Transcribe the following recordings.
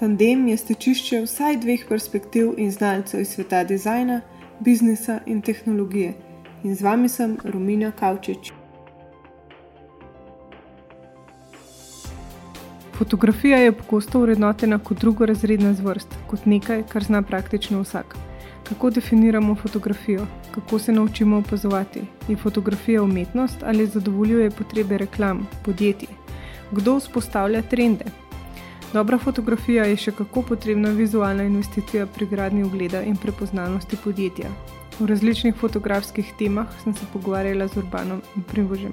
Tandem je stečišče vsaj dveh perspektiv in znalcev iz sveta dizajna, biznisa in tehnologije. In z vami sem Romina Kavčič. Fotografija je pogosto urednotena kot drugorazredna zvrst, kot nekaj, kar zna praktično vsak. Kako definiramo fotografijo, kako se naučimo opazovati? Je fotografija umetnost ali zadovoljuje potrebe reklam, podjetij? Kdo vzpostavlja trende? Dobra fotografija je še kako potrebna vizualna investicija pri gradnji ugleda in prepoznavnosti podjetja. V različnih fotografskih temah sem se pogovarjala z Urbanom in Primožem.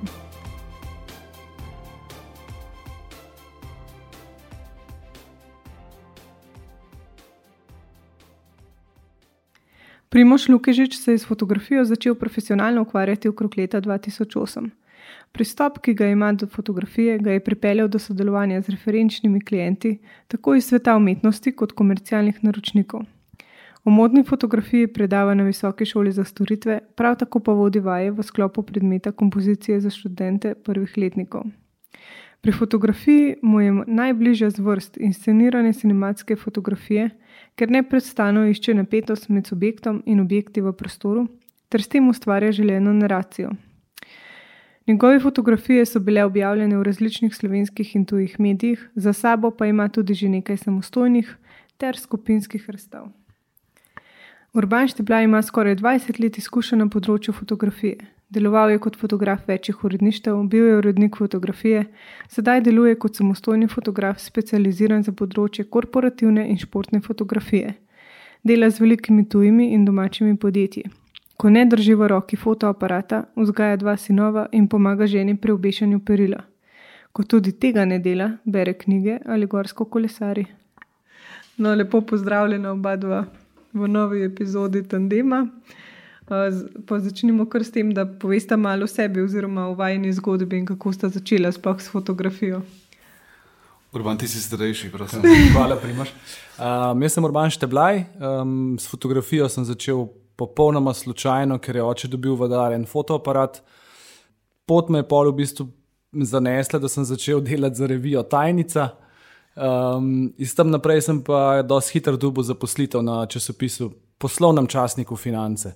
Primoš Lukežič se je s fotografijo začel profesionalno ukvarjati okrog leta 2008. Pristop, ki ga ima do fotografije, ga je pripeljal do sodelovanja z referenčnimi klienti, tako iz sveta umetnosti kot komercialnih naročnikov. O modni fotografiji predava na Visoki šoli za storitve, prav tako pa vodi vaje v sklopu predmeta kompozicije za študente prvih letnikov. Pri fotografiji mu je najbližja zvrst inscenirane cinematske fotografije, ker neprestano išče napetost med subjektom in objekti v prostoru, ter s tem ustvarja želeno naracijo. Njegove fotografije so bile objavljene v različnih slovenskih in tujih medijih, za sabo pa ima tudi že nekaj samostojnih ter skupinskih razstav. Urban Štebla ima skoraj 20 let izkušenj na področju fotografije. Deloval je kot fotograf večjih uredništev, bil je urednik fotografije, sedaj deluje kot samostojni fotograf, specializiran za področje korporativne in športne fotografije. Dela z velikimi tujimi in domačimi podjetji. Ko ne drži v roki fotoaparata, vzgaja dva sinova in pomaga ženi pri obešanju perila. Ko tudi tega ne dela, bere knjige ali gorsko kolesari. No, lepo pozdravljena oba dva v novi epizodi Tandema. Pa začnimo kar s tem, da poveste malo o sebi, oziroma o vajni zgodbi in kako ste začeli sploh s fotografijo. Urban, ti si starejši, prosim. Hvala, primaš. Um, jaz sem Urban Šteblaj, um, s fotografijo sem začel popolnoma slučajno, ker je oče dobil v dar en fotoaparat. Pot me je pol v bistvu zanesla, da sem začel delati za revijo Tajnica. Um, iz tam naprej sem pa dosti hitro dobil zaposlitev na časopisu Poslovnem časniku Finance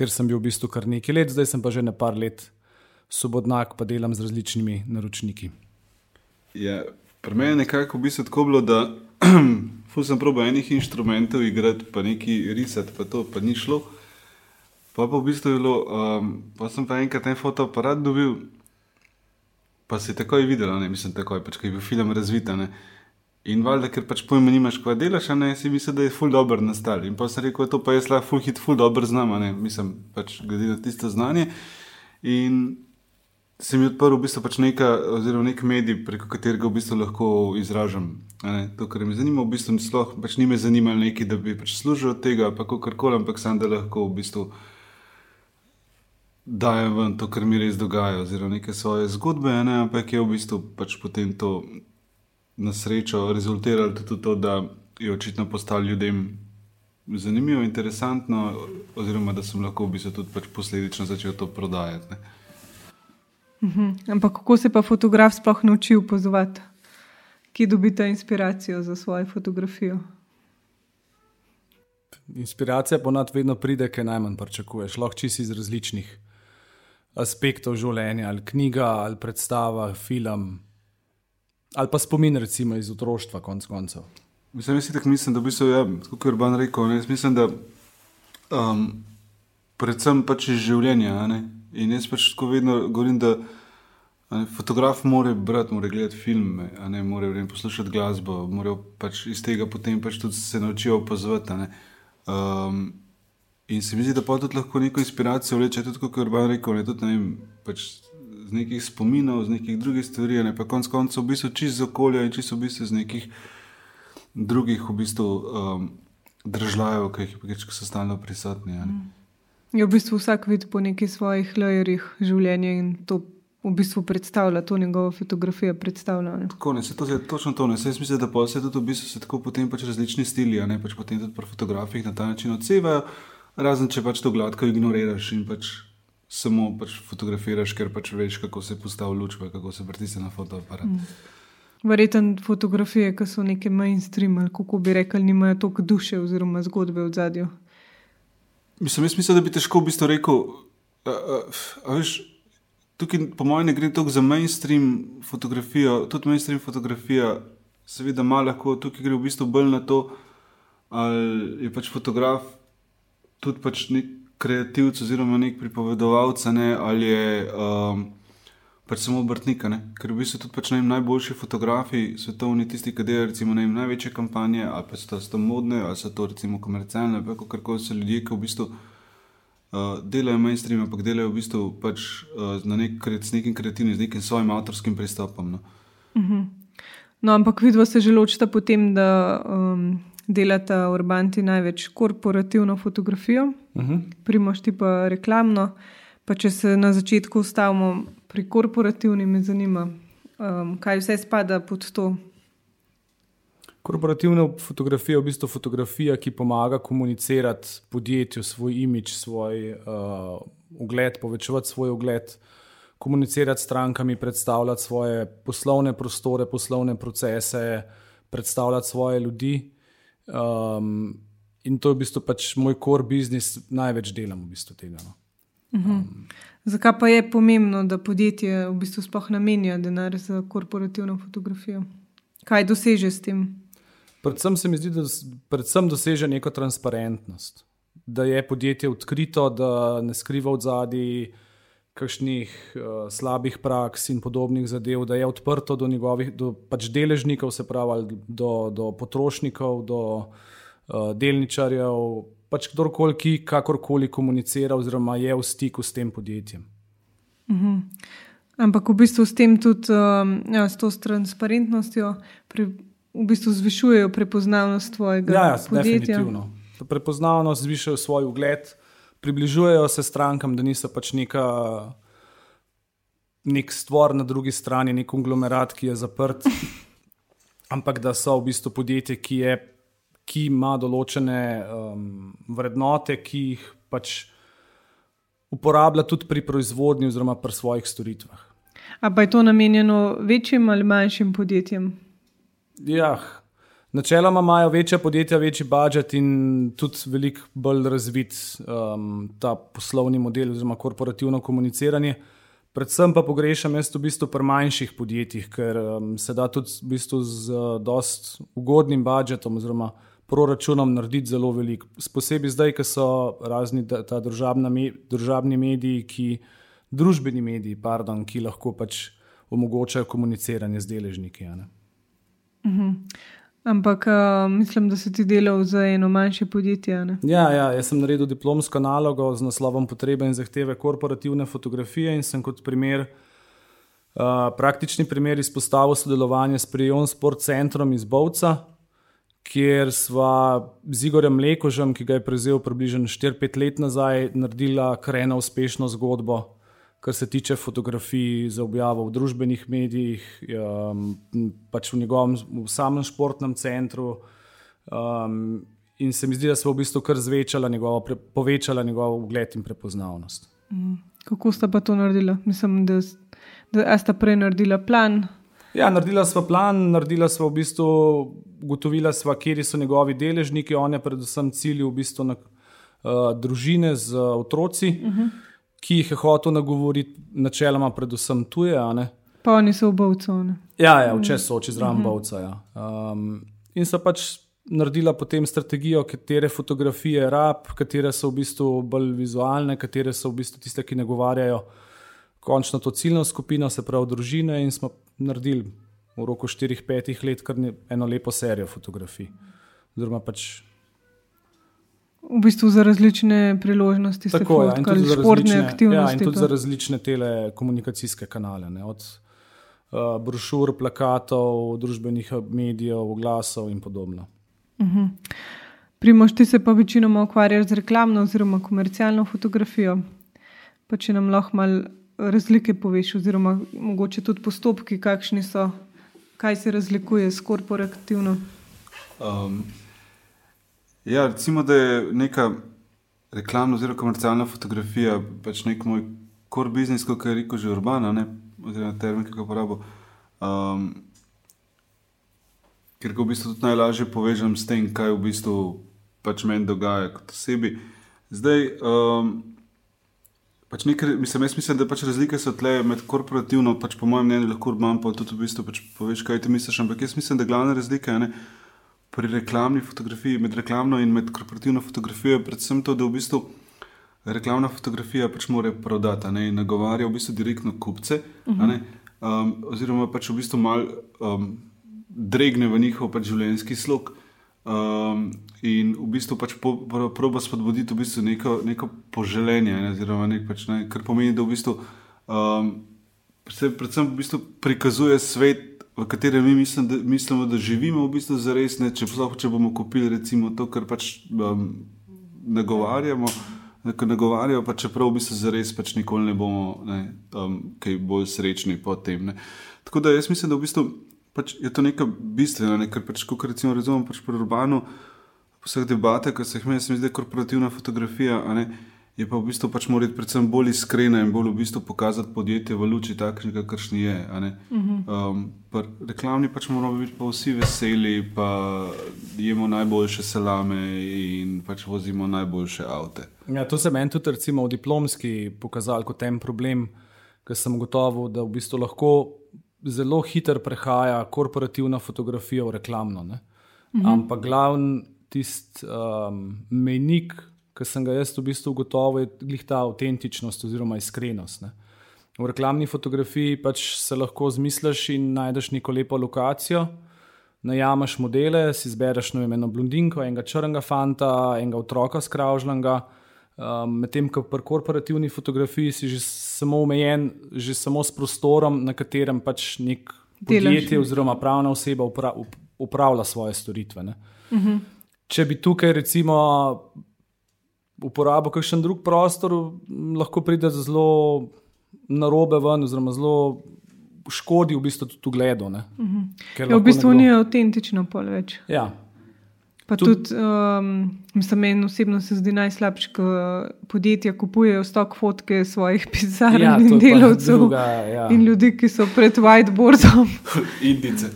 kjer sem bil v bistvu kar nekaj let, zdaj sem pa že ne par let svobodnak, pa delam z različnimi naročniki. Ja, pri meni je nekako v bistvu tako bilo, da sem probil enih inštrumentov igrati, pa nekaj risati, pa to pa ni šlo. Pa, pa v bistvu je bilo, um, pa sem pa enkrat en fotoaparat dobil, pa se je takoj videl, ne mislim takoj, pač, kaj je bil film razviten. In valjda, ker pač pojma nimaš, kaj delaš, ne, si misliš, da je ful dobro nastal. In pa sem rekel, to pa je slab, ful hit, ful dobro znam, ne, mislim, pač glede na tisto znanje. In se mi odprl v bistvu pač neka, oziroma nek medij, preko katerega v bistvu lahko izražam. Ne, to, kar me zanima, v bistvu sloh, pač ni me zanimalo neki, da bi pač služil od tega, pa kako koli, ampak sem da lahko v bistvu dajem ven to, kar mi res dogaja, oziroma neke svoje zgodbe, ne, ampak je v bistvu pač potem to na srečo rezultiralo tudi to, da je očitno postalo ljudem zanimivo, interesantno, oziroma da sem lahko v bistvu tudi pač posledično začel to prodajati. Mhm. Ampak kako se pa fotograf sploh nauči opazovati, ki dobite inspiracijo za svojo fotografijo? Inspiracija ponad vedno pride, kaj najmanj pričakuješ. Lahko čisi iz različnih aspektov življenja, ali knjiga, ali predstava, film ali pa spomin, recimo iz otroštva, konc koncev. Mislim, jaz tako mislim, da bi se, ja, kot je Urban rekel, ne, mislim, da um, predvsem pač iz življenja. In jaz pač tako vedno govorim, da ne, fotograf mora brati, mora gledati filme, ne more poslušati glasbo, mora pač iz tega potem pač tudi se naučiti opazovati. Um, in se mi zdi, da pa tudi lahko neko inspiracijo vleče, tudi kot je Urban rekel, ne, tudi, ne vem, pač z nekih spominov, z nekih drugih stvari, ne pa konec koncev, v bistvu čisto iz okolja in čisto v bistvu iz nekih drugih v bistvu, um, držav, ki, ki so stalno prisotni. Mm. Je v bistvu vsak vid po nekih svojih lajerjih življenja in to v bistvu predstavlja, to njegovo fotografijo predstavlja. Tako ne, se to je točno to. Jaz mislim, da pa se tudi v bistvu se tako potem pač različni stili, a ne pač potem tudi pri fotografih na ta način odsevajo, razen če pač to gladko ignoriraš in pač samo pač fotografiraš, ker pač veš, kako se postavi luč, kako se pritisne na fotoaparat. Mm. Verjetno fotografije, ki so neke mainstream, ali kako bi rekli, nimajo toliko duše oziroma zgodbe v zadju. Mislim, jaz mislim, da bi težko v bistvu rekel. A, a, a veš, tukaj, po mojem, ne gre toliko za mainstream fotografijo. Tudi mainstream fotografija, seveda, ima lahko, tukaj gre v bistvu bolj na to, ali je pač fotograf tudi pač nek kreativc oziroma nek pripovedovalec, ne, ali je. Um, pač samo obrtnika, ne? ker v bistvu tudi pač, vem, najboljši fotografi, svetovni, tisti, ki delajo recimo, vem, največje kampanje, ali pa so to modne, ali so to recimo komercialne, ali kar koli so ljudje, ki v bistvu uh, delajo mainstream, ampak delajo v bistvu pač, uh, nek, s nekim kreativnim, z nekim svojim avtorskim pristopom. No, uh -huh. no ampak vidva se že ločita potem, da. Um... Delata urbanti največ korporativno fotografijo, uh -huh. primošti pa reklamno. Pa če se na začetku ustavimo pri korporativni, me zanima, um, kaj vse spada pod to. Korporativna fotografija je v bistvu fotografija, ki pomaga komunicirati podjetju svoj imič, svoj uh, ugled, povečevati svoj ugled, komunicirati s strankami, predstavljati svoje poslovne prostore, poslovne procese, predstavljati svoje ljudi. Um, in to je v bistvu pač moj core business, največ delam v bistvu tega. No. Um, Zakaj pa je pomembno, da podjetje v bistvu sploh namenja denar za korporativno fotografijo? Kaj doseže s tem? Predvsem se mi zdi, da predvsem doseže neko transparentnost. Da je podjetje odkrito, da ne skriva v zadnji kakšnih uh, slabih praks in podobnih zadev, da je odprto do njegovih do pač deležnikov, se pravi, do, do potrošnikov, do uh, delničarjev, pač kdorkoli, ki kakorkoli komunicira, oziroma je v stiku s tem podjetjem. Mhm. Ampak v bistvu s tem tudi, um, ja, s to transparentnostjo, pri, v bistvu zvišujejo prepoznavnost svojega ja, ja, podjetja. Definitivno. Prepoznavnost zvišajo svoj ugled, približujejo se strankam, da niso pač neka. Nek stvar na drugi strani, nek konglomerat, ki je zaprt, ampak da so v bistvu podjetje, ki je ki ima določene um, vrednote, ki jih pač uporablja tudi pri proizvodnji oziroma pri svojih storitvah. A pa je to namenjeno večjim ali manjšim podjetjem? Ja, načeloma imajo večja podjetja večji budžet in tudi veliko bolj razvit um, ta poslovni model oziroma korporativno komuniciranje. Predvsem pa pogrešam jaz v bistvu pri manjših podjetjih, ker um, se da tudi v bistvu z uh, dost ugodnim budžetom oziroma proračunom narediti zelo veliko. Posebej zdaj, ko so razni ta državni mediji, ki, družbeni mediji, pardon, ki lahko pač omogočajo komuniciranje z deležniki. Mhm. Ampak uh, mislim, da si ti delal za eno manjše podjetje. Ja, ja, jaz sem naredil diplomsko nalogo z naslovom Potrebe in zahteve korporativne fotografije in sem kot primer, uh, praktični primer izpostavil sodelovanje s Prijon Sport Centrom iz Bovca, kjer sva z Igorjem Lekožem, ki ga je prevzel približno 4-5 let nazaj, naredila krena uspešno zgodbo, kar se tiče fotografij za objavo v družbenih medijih, um, pač v njegovem v samem športnem centru. Um, in se mi zdi, da smo v bistvu kar zvečala njegovo, pre, povečala njegov ugled in prepoznavnost. Mm. Kako sta pa to naredila? Mislim, da, da sta prej naredila plan. Ja, naredila sva plan, naredila sva v bistvu ugotovila sva, kje so njegovi deležniki. On je predvsem cilj v bistvu na uh, družine z uh, otroci, uh mhm. -huh. ki jih je hotel nagovoriti, načeloma, predvsem tuje. Pa oni so v Bovcu. Ja, ja včasih so oči zraven uh mhm. -huh. Bovca. Ja. Um, in so pač naredila potem strategijo, katere fotografije rab, katere so v bistvu bolj vizualne, katere so v bistvu tiste, ki nagovarjajo končno to ciljno skupino, se pravi družine, in smo naredili v roku 4-5 let kar eno lepo serijo fotografij. Pač v bistvu za različne priložnosti, tako ja, kot športne različne, aktivnosti. Ja, in tudi pa. za različne telekomunikacijske kanale, ne, od uh, brošur, plakatov, družbenih medijev, oglasov in podobno. Uh mhm. -huh. Primoš, ti se pa večinoma ukvarjaš z reklamno oziroma komercialno fotografijo. Pa če nam lahko malo razlike poveš, oziroma mogoče tudi postopki, kakšni so kaj se razlikuje s korporativno? Um, ja, recimo, da je neka reklamna oziroma komercialna fotografija pač nek moj core business, kot je rekel že Urbana, ne, oziroma termin, ki ga uporabljam. Um, ker ga v bistvu tudi najlažje povežem s tem, kaj v bistvu pač meni dogaja kot osebi. Zdaj, um, pač nekaj, mislim, jaz mislim, da pač razlike so tle med korporativno, pač po mojem mnenju, lahko imam pa tudi v bistvu pač poveš, kaj ti misliš, ampak jaz mislim, da glavna razlika je ne, pri reklamni fotografiji, med reklamno in med korporativno fotografijo, je predvsem to, da v bistvu reklamna fotografija pač mora prodati ne, in nagovarja v bistvu direktno kupce, uh -huh. ne, um, oziroma pač v bistvu mal. Um, dregne v njihov pač življenjski slog. Um, in v bistvu pač proba spodbuditi v bistvu neko, neko poželenje, ne, nek pač, ne, kar pomeni, da v bistvu, um, se predvsem v bistvu prikazuje svet, v katerem mi mislim, da, mislimo, da živimo, v bistvu za res. Ne, če, če bomo kupili recimo, to, kar pač um, nagovarjamo. Ko nagovarjajo, pa čeprav v bistvu za res pač nikoli ne bomo ne, um, kaj bolj srečni po tem. Ne. Tako da jaz mislim, da v bistvu pač je to nekaj bistvenega, ne? ker pač, kot recimo razumem pač pri urbanu, po vseh debatah, ki se jih meni, se mi zdi, korporativna fotografija. Je pa v bistvu pač mora biti predvsem bolj iskrena in bolj v bistvu pokazati podjetje v luči takšnega, kakršni je. Um, reklamni pač moramo biti pa vsi veseli, pa jemo najboljše salame in pač vozimo najboljše avte. Ja, to se meni tudi recimo v diplomski pokazal kot en problem, ker sem gotovo, da v bistvu lahko zelo hitro prehaja korporativna fotografija v reklamno. Mhm. Ampak glavni tisti um, mejnik, ki sem ga jaz v bistvu ugotovil, je ta avtentičnost oziroma iskrenost. Ne. V reklamni fotografiji pač se lahko zmisliš in najdeš neko lepo lokacijo. Najamaš modele, si izbereš eno blondinko, enega črnega fanta, enega otroka skravžljanga. Um, Medtem ko pri korporativni fotografiji si že samo omejen, že samo s prostorom, na katerem pač nek podjetje Delaš. oziroma pravna oseba upra, up, upravlja svoje storitve. Uh mhm. -huh. Če bi tukaj recimo uporabil kakšen drug prostor, lahko pride zelo narobe ven, oziroma zelo škodi v bistvu tudi gledu. Uh -huh. ja, v bistvu nekdo... ni avtentično pol več. Ja. Pa tudi, tudi um, mislim, meni osebno se zdi najslabše, ko podjetja kupujejo stok fotke svojih pisarn ja, in delavcev. Druga, ja. In ljudi, ki so pred whiteboardom. Indice.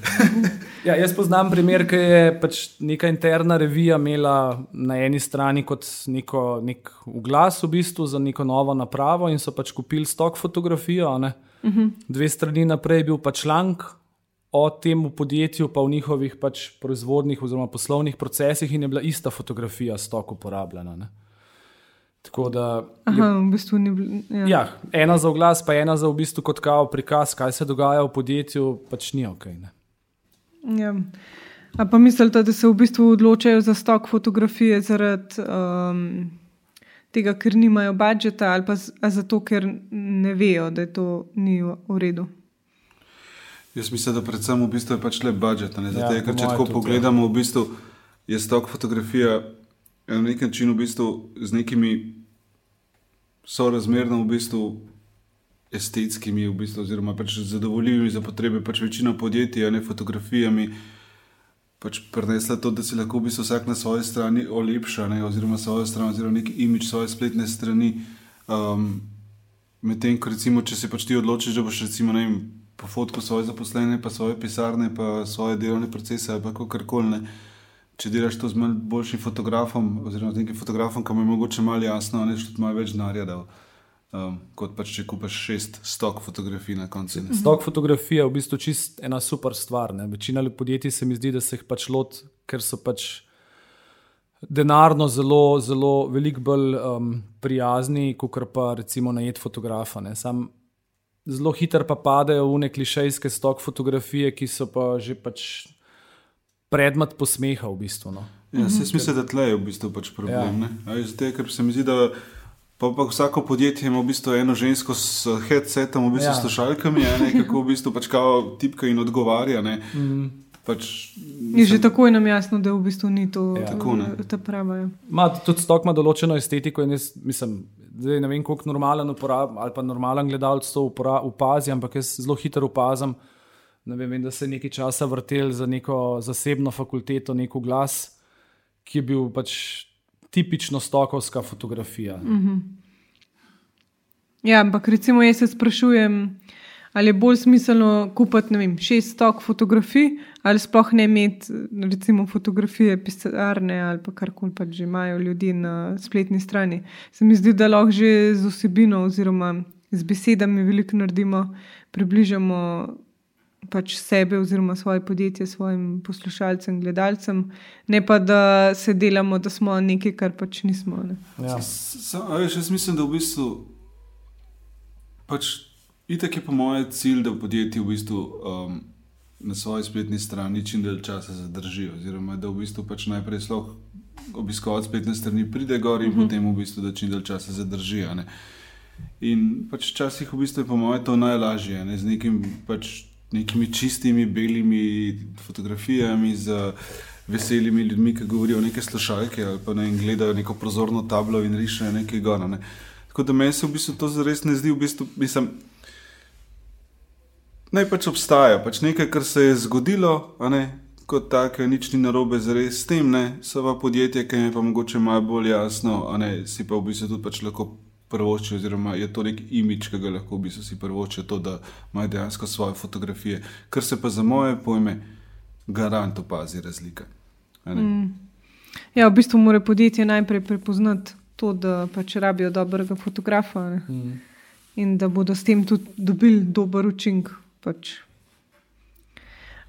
ja, jaz poznam primer, ki je pač neka interna revija imela na eni strani kot neko, nek uglas v bistvu za neko novo napravo in so pač kupili stok fotografijo. Uh mhm. -huh. Dve strani naprej je bil pač članek o tem podjetju, pa v njihovih pač proizvodnih oziroma poslovnih procesih, in je bila ista fotografija stok uporabljena. Ne? Tako da. Aha, v bistvu ni bilo. Ja. ja, ena za oglas, pa ena za v bistvu kot kao prikaz, kaj se dogaja v podjetju, pač ni ok. Ne? Ja. A pa mislite, da se v bistvu odločajo za stok fotografije zaradi um, tega, ker nimajo budžeta, ali pa zato, ker ne vejo, da je to ni v redu? Jaz mislim, da predvsem v bistvu je pač le budžet. Ja, ker če tako tudi, pogledamo, ja. v bistvu je stok fotografija na nek način v bistvu z nekimi sorazmerno v bistvu estetskimi, v bistvu, oziroma pač zadovoljivimi za potrebe pač večino podjetij, a ne fotografijami. Pač prenesla to, da si lahko v bistvu vsak na svoji strani olepša, ne, oziroma svojo stran, oziroma neki imič svoje spletne strani. Um, Medtem, ko recimo, če se pač ti odločiš, da boš recimo, ne vem, po fotku svoje zaposlene, pa svoje pisarne, pa svoje delovne procese, ali kako koli. Če delaš to z boljšim fotografom, oziroma z nekim fotografom, ki mu je mogoče malo jasno, ne šlo malo več denarja, um, kot pa če kupaš šest stok fotografij na koncu. Ne. Stok fotografije je v bistvu čist ena super stvar. Ne. Večina podjetij se mi zdi, da se jih pač lot, ker so pač denarno zelo, zelo veliko bolj um, prijazni, kot pa recimo najet fotografa. Sam zelo hitro pa padejo v neke klišejske stok fotografije, ki so pa že pač predmet posmeha v bistvu. No. Ja, se smisel, da tle je v bistvu pač problem. Ja. Zdaj, ker se mi zdi, da pa, pa vsako podjetje ima v bistvu eno žensko s headsetom, v bistvu ja. s slušalkami, kako v bistvu pač kao tipka in odgovarja. Mhm. Pač, mislim, je že tako nam jasno, da v bistvu ni to ja. tako, ta prava. Ja. Ma, tudi stok ima določeno estetiko in jaz mislim, Zdaj, ne vem, kako normalen uporab, ali pa normalen gledalec to opazi, ampak jaz zelo hitro opazim. Vem, vem, da se je nekaj časa vrtel za neko zasebno fakulteto, neko glas, ki je bil pač tipično stokovska fotografija. Mm -hmm. Ja, ampak recimo jaz se sprašujem, Ali je bolj smiselno kupiti, ne vem, šest stok fotografij, ali sploh ne imeti, recimo, fotografije pisarne ali pa karkoli pač že imajo ljudi na spletni strani. Se mi zdi, da lahko že z osebino oziroma z besedami veliko naredimo, približamo pač sebe oziroma svoje podjetje svojim poslušalcem, gledalcem, ne pa da se delamo, da smo nekaj, kar pač nismo. Ne. Ja. Jaz mislim, da v bistvu pač itak je po mojem cilj, da podjetje v bistvu um, na svoji spletni strani čim dalj časa zadržijo. Oziroma, da v bistvu pač najprej sploh obiskovalec spletne strani pride gor in uh -huh. potem v bistvu da čim dalj časa zadržijo. Ne. In pač včasih v bistvu je po mojem to najlažje, ne, z nekim pač nekimi čistimi, belimi fotografijami, z veselimi ljudmi, ki govorijo neke slušalke ali pa ne gledajo neko prozorno tablo in rišejo nekaj gora. Ne. Tako da meni se v bistvu to zares ne zdi, v bistvu mislim. Naj pač obstaja, pač nekaj, kar se je zgodilo, ne, kot tako, nič ni narobe z res s tem, ne, so pa podjetja, ki je pa mogoče malo bolj jasno, ne, si pa v bistvu tudi pač lahko prvoči, oziroma je to nek imič, ki ga lahko v bistvu si prvoči, to, da imajo dejansko svoje fotografije. Kar se pa za moje pojme, garant opazi razlika. Mm. Ja, v bistvu mora podjetje najprej prepoznati to, da pač rabijo dobrega fotografa mm. in da bodo s tem tudi dobili dober učinek. Pač.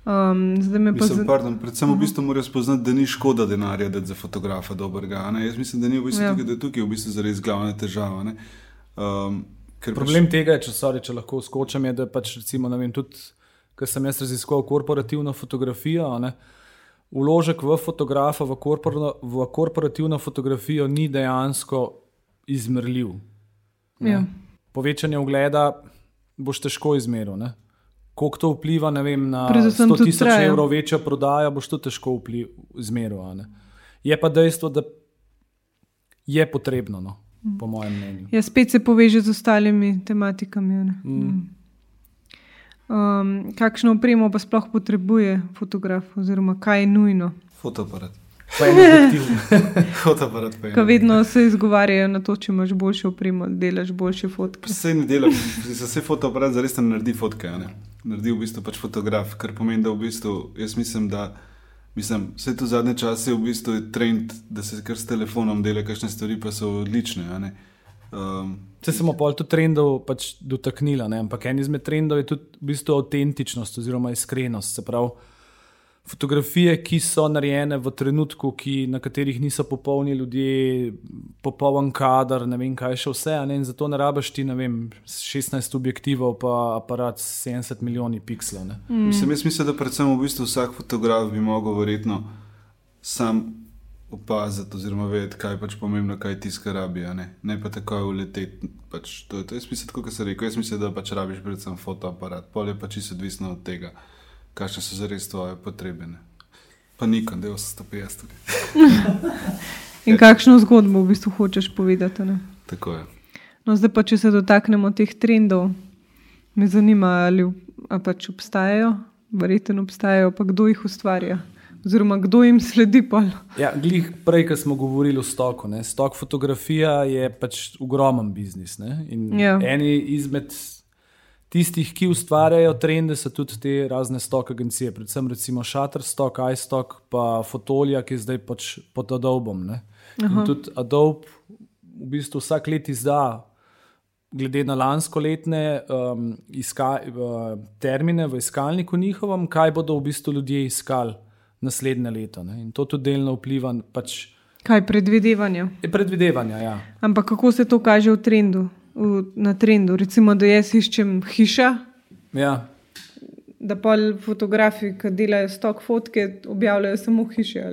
Um, zdaj me pa zdi, da predvsem v bistvu morajo spoznati, da ni škoda denarja, da za fotografa dobrega. Ne? Jaz mislim, da ni v bistvu ja. tukaj, da je tukaj v bistvu zares glavna težava. Um, Problem pač... tega je, če, sorry, če lahko skočim, je, da pač recimo, vem, tudi, ker sem jaz raziskoval korporativno fotografijo. Ne? Uložek v fotografa, v, korpor, v korporativno fotografijo ni dejansko izmerljiv. Ja. Povečanje ogleda boš težko izmeril koliko to vpliva vem, na 100 tisoč evrov večjo prodajo, boš to težko izmeril. Je pa dejstvo, da je potrebno, no, po mojem mnenju. Ja, spet se poveže z ostalimi tematikami. Mm. mm. Um, kakšno opremo pa sploh potrebuje fotograf, oziroma kaj je nujno? Fotoaparat. Fotoaparat. Ko vedno se izgovarjajo na to, če imaš boljšo opremo, delaš boljše fotke. Vse ne delaš, vse fotoaparat zares ne naredi fotke naredi v bistvu pač fotograf, kar pomeni, da v bistvu jaz mislim, da mislim, vse to zadnje čase v bistvu je trend, da se kar s telefonom dela, kakšne stvari pa so odlične. Um, Se smo pa tudi trendov pač dotaknili, ampak en izmed trendov je tudi v bistvu avtentičnost oziroma iskrenost. Se pravi, fotografije, ki so narejene v trenutku, ki, na katerih niso popolni ljudje, popoln kader, ne vem kaj še vse. Ne? In zato ne rabiš ti vem, 16 objektivov, pa aparat 70 milijonov pikslov. Mm. Mislim, jaz mislim, da predvsem v bistvu vsak fotograf bi mogel verjetno sam. Opaziti, oziroma vedeti, kaj je pač pomembno, kaj ti skrabi, ne? ne pa tako uleteti. Pač, to, to je smisel, kot se reče. Jaz mislim, da pač rabiš predvsem fotoaparat, polje pa čisto odvisno od tega kakšne so zares tvoje potrebe. Ne? Pa nikam, da je 150 tukaj. In kakšno zgodbo v bistvu hočeš povedati? Ne? Tako je. No, zdaj pa, če se dotaknemo teh trendov, me zanima, ali pač obstajajo, verjetno obstajajo, pa kdo jih ustvarja. Oziroma, kdo jim sledi? Ja, glih, prej, ko smo govorili o stoku. Ne? Stok fotografija je pač ogromen biznis. Ja. Eni izmed tistih, ki ustvarjajo trende, so tudi te razne stok agencije, predvsem recimo Shutterstock, iStock, pa Fotolija, ki je zdaj pač pod Adobom. In tudi Adobe v bistvu vsak let izda, glede na lansko letne um, iska, uh, termine v iskalniku njihovem, kaj bodo v bistvu ljudje iskali naslednje leto. Ne? In to tudi delno vpliva. Pač, kaj predvidevanja? Predvidevanja, ja. Ampak kako se to kaže v trendu? V, na trendu. Recimo, da jaz iščem hiša. Ja. Da pa fotografi, ki delajo stok fotke, objavljajo samo hiše.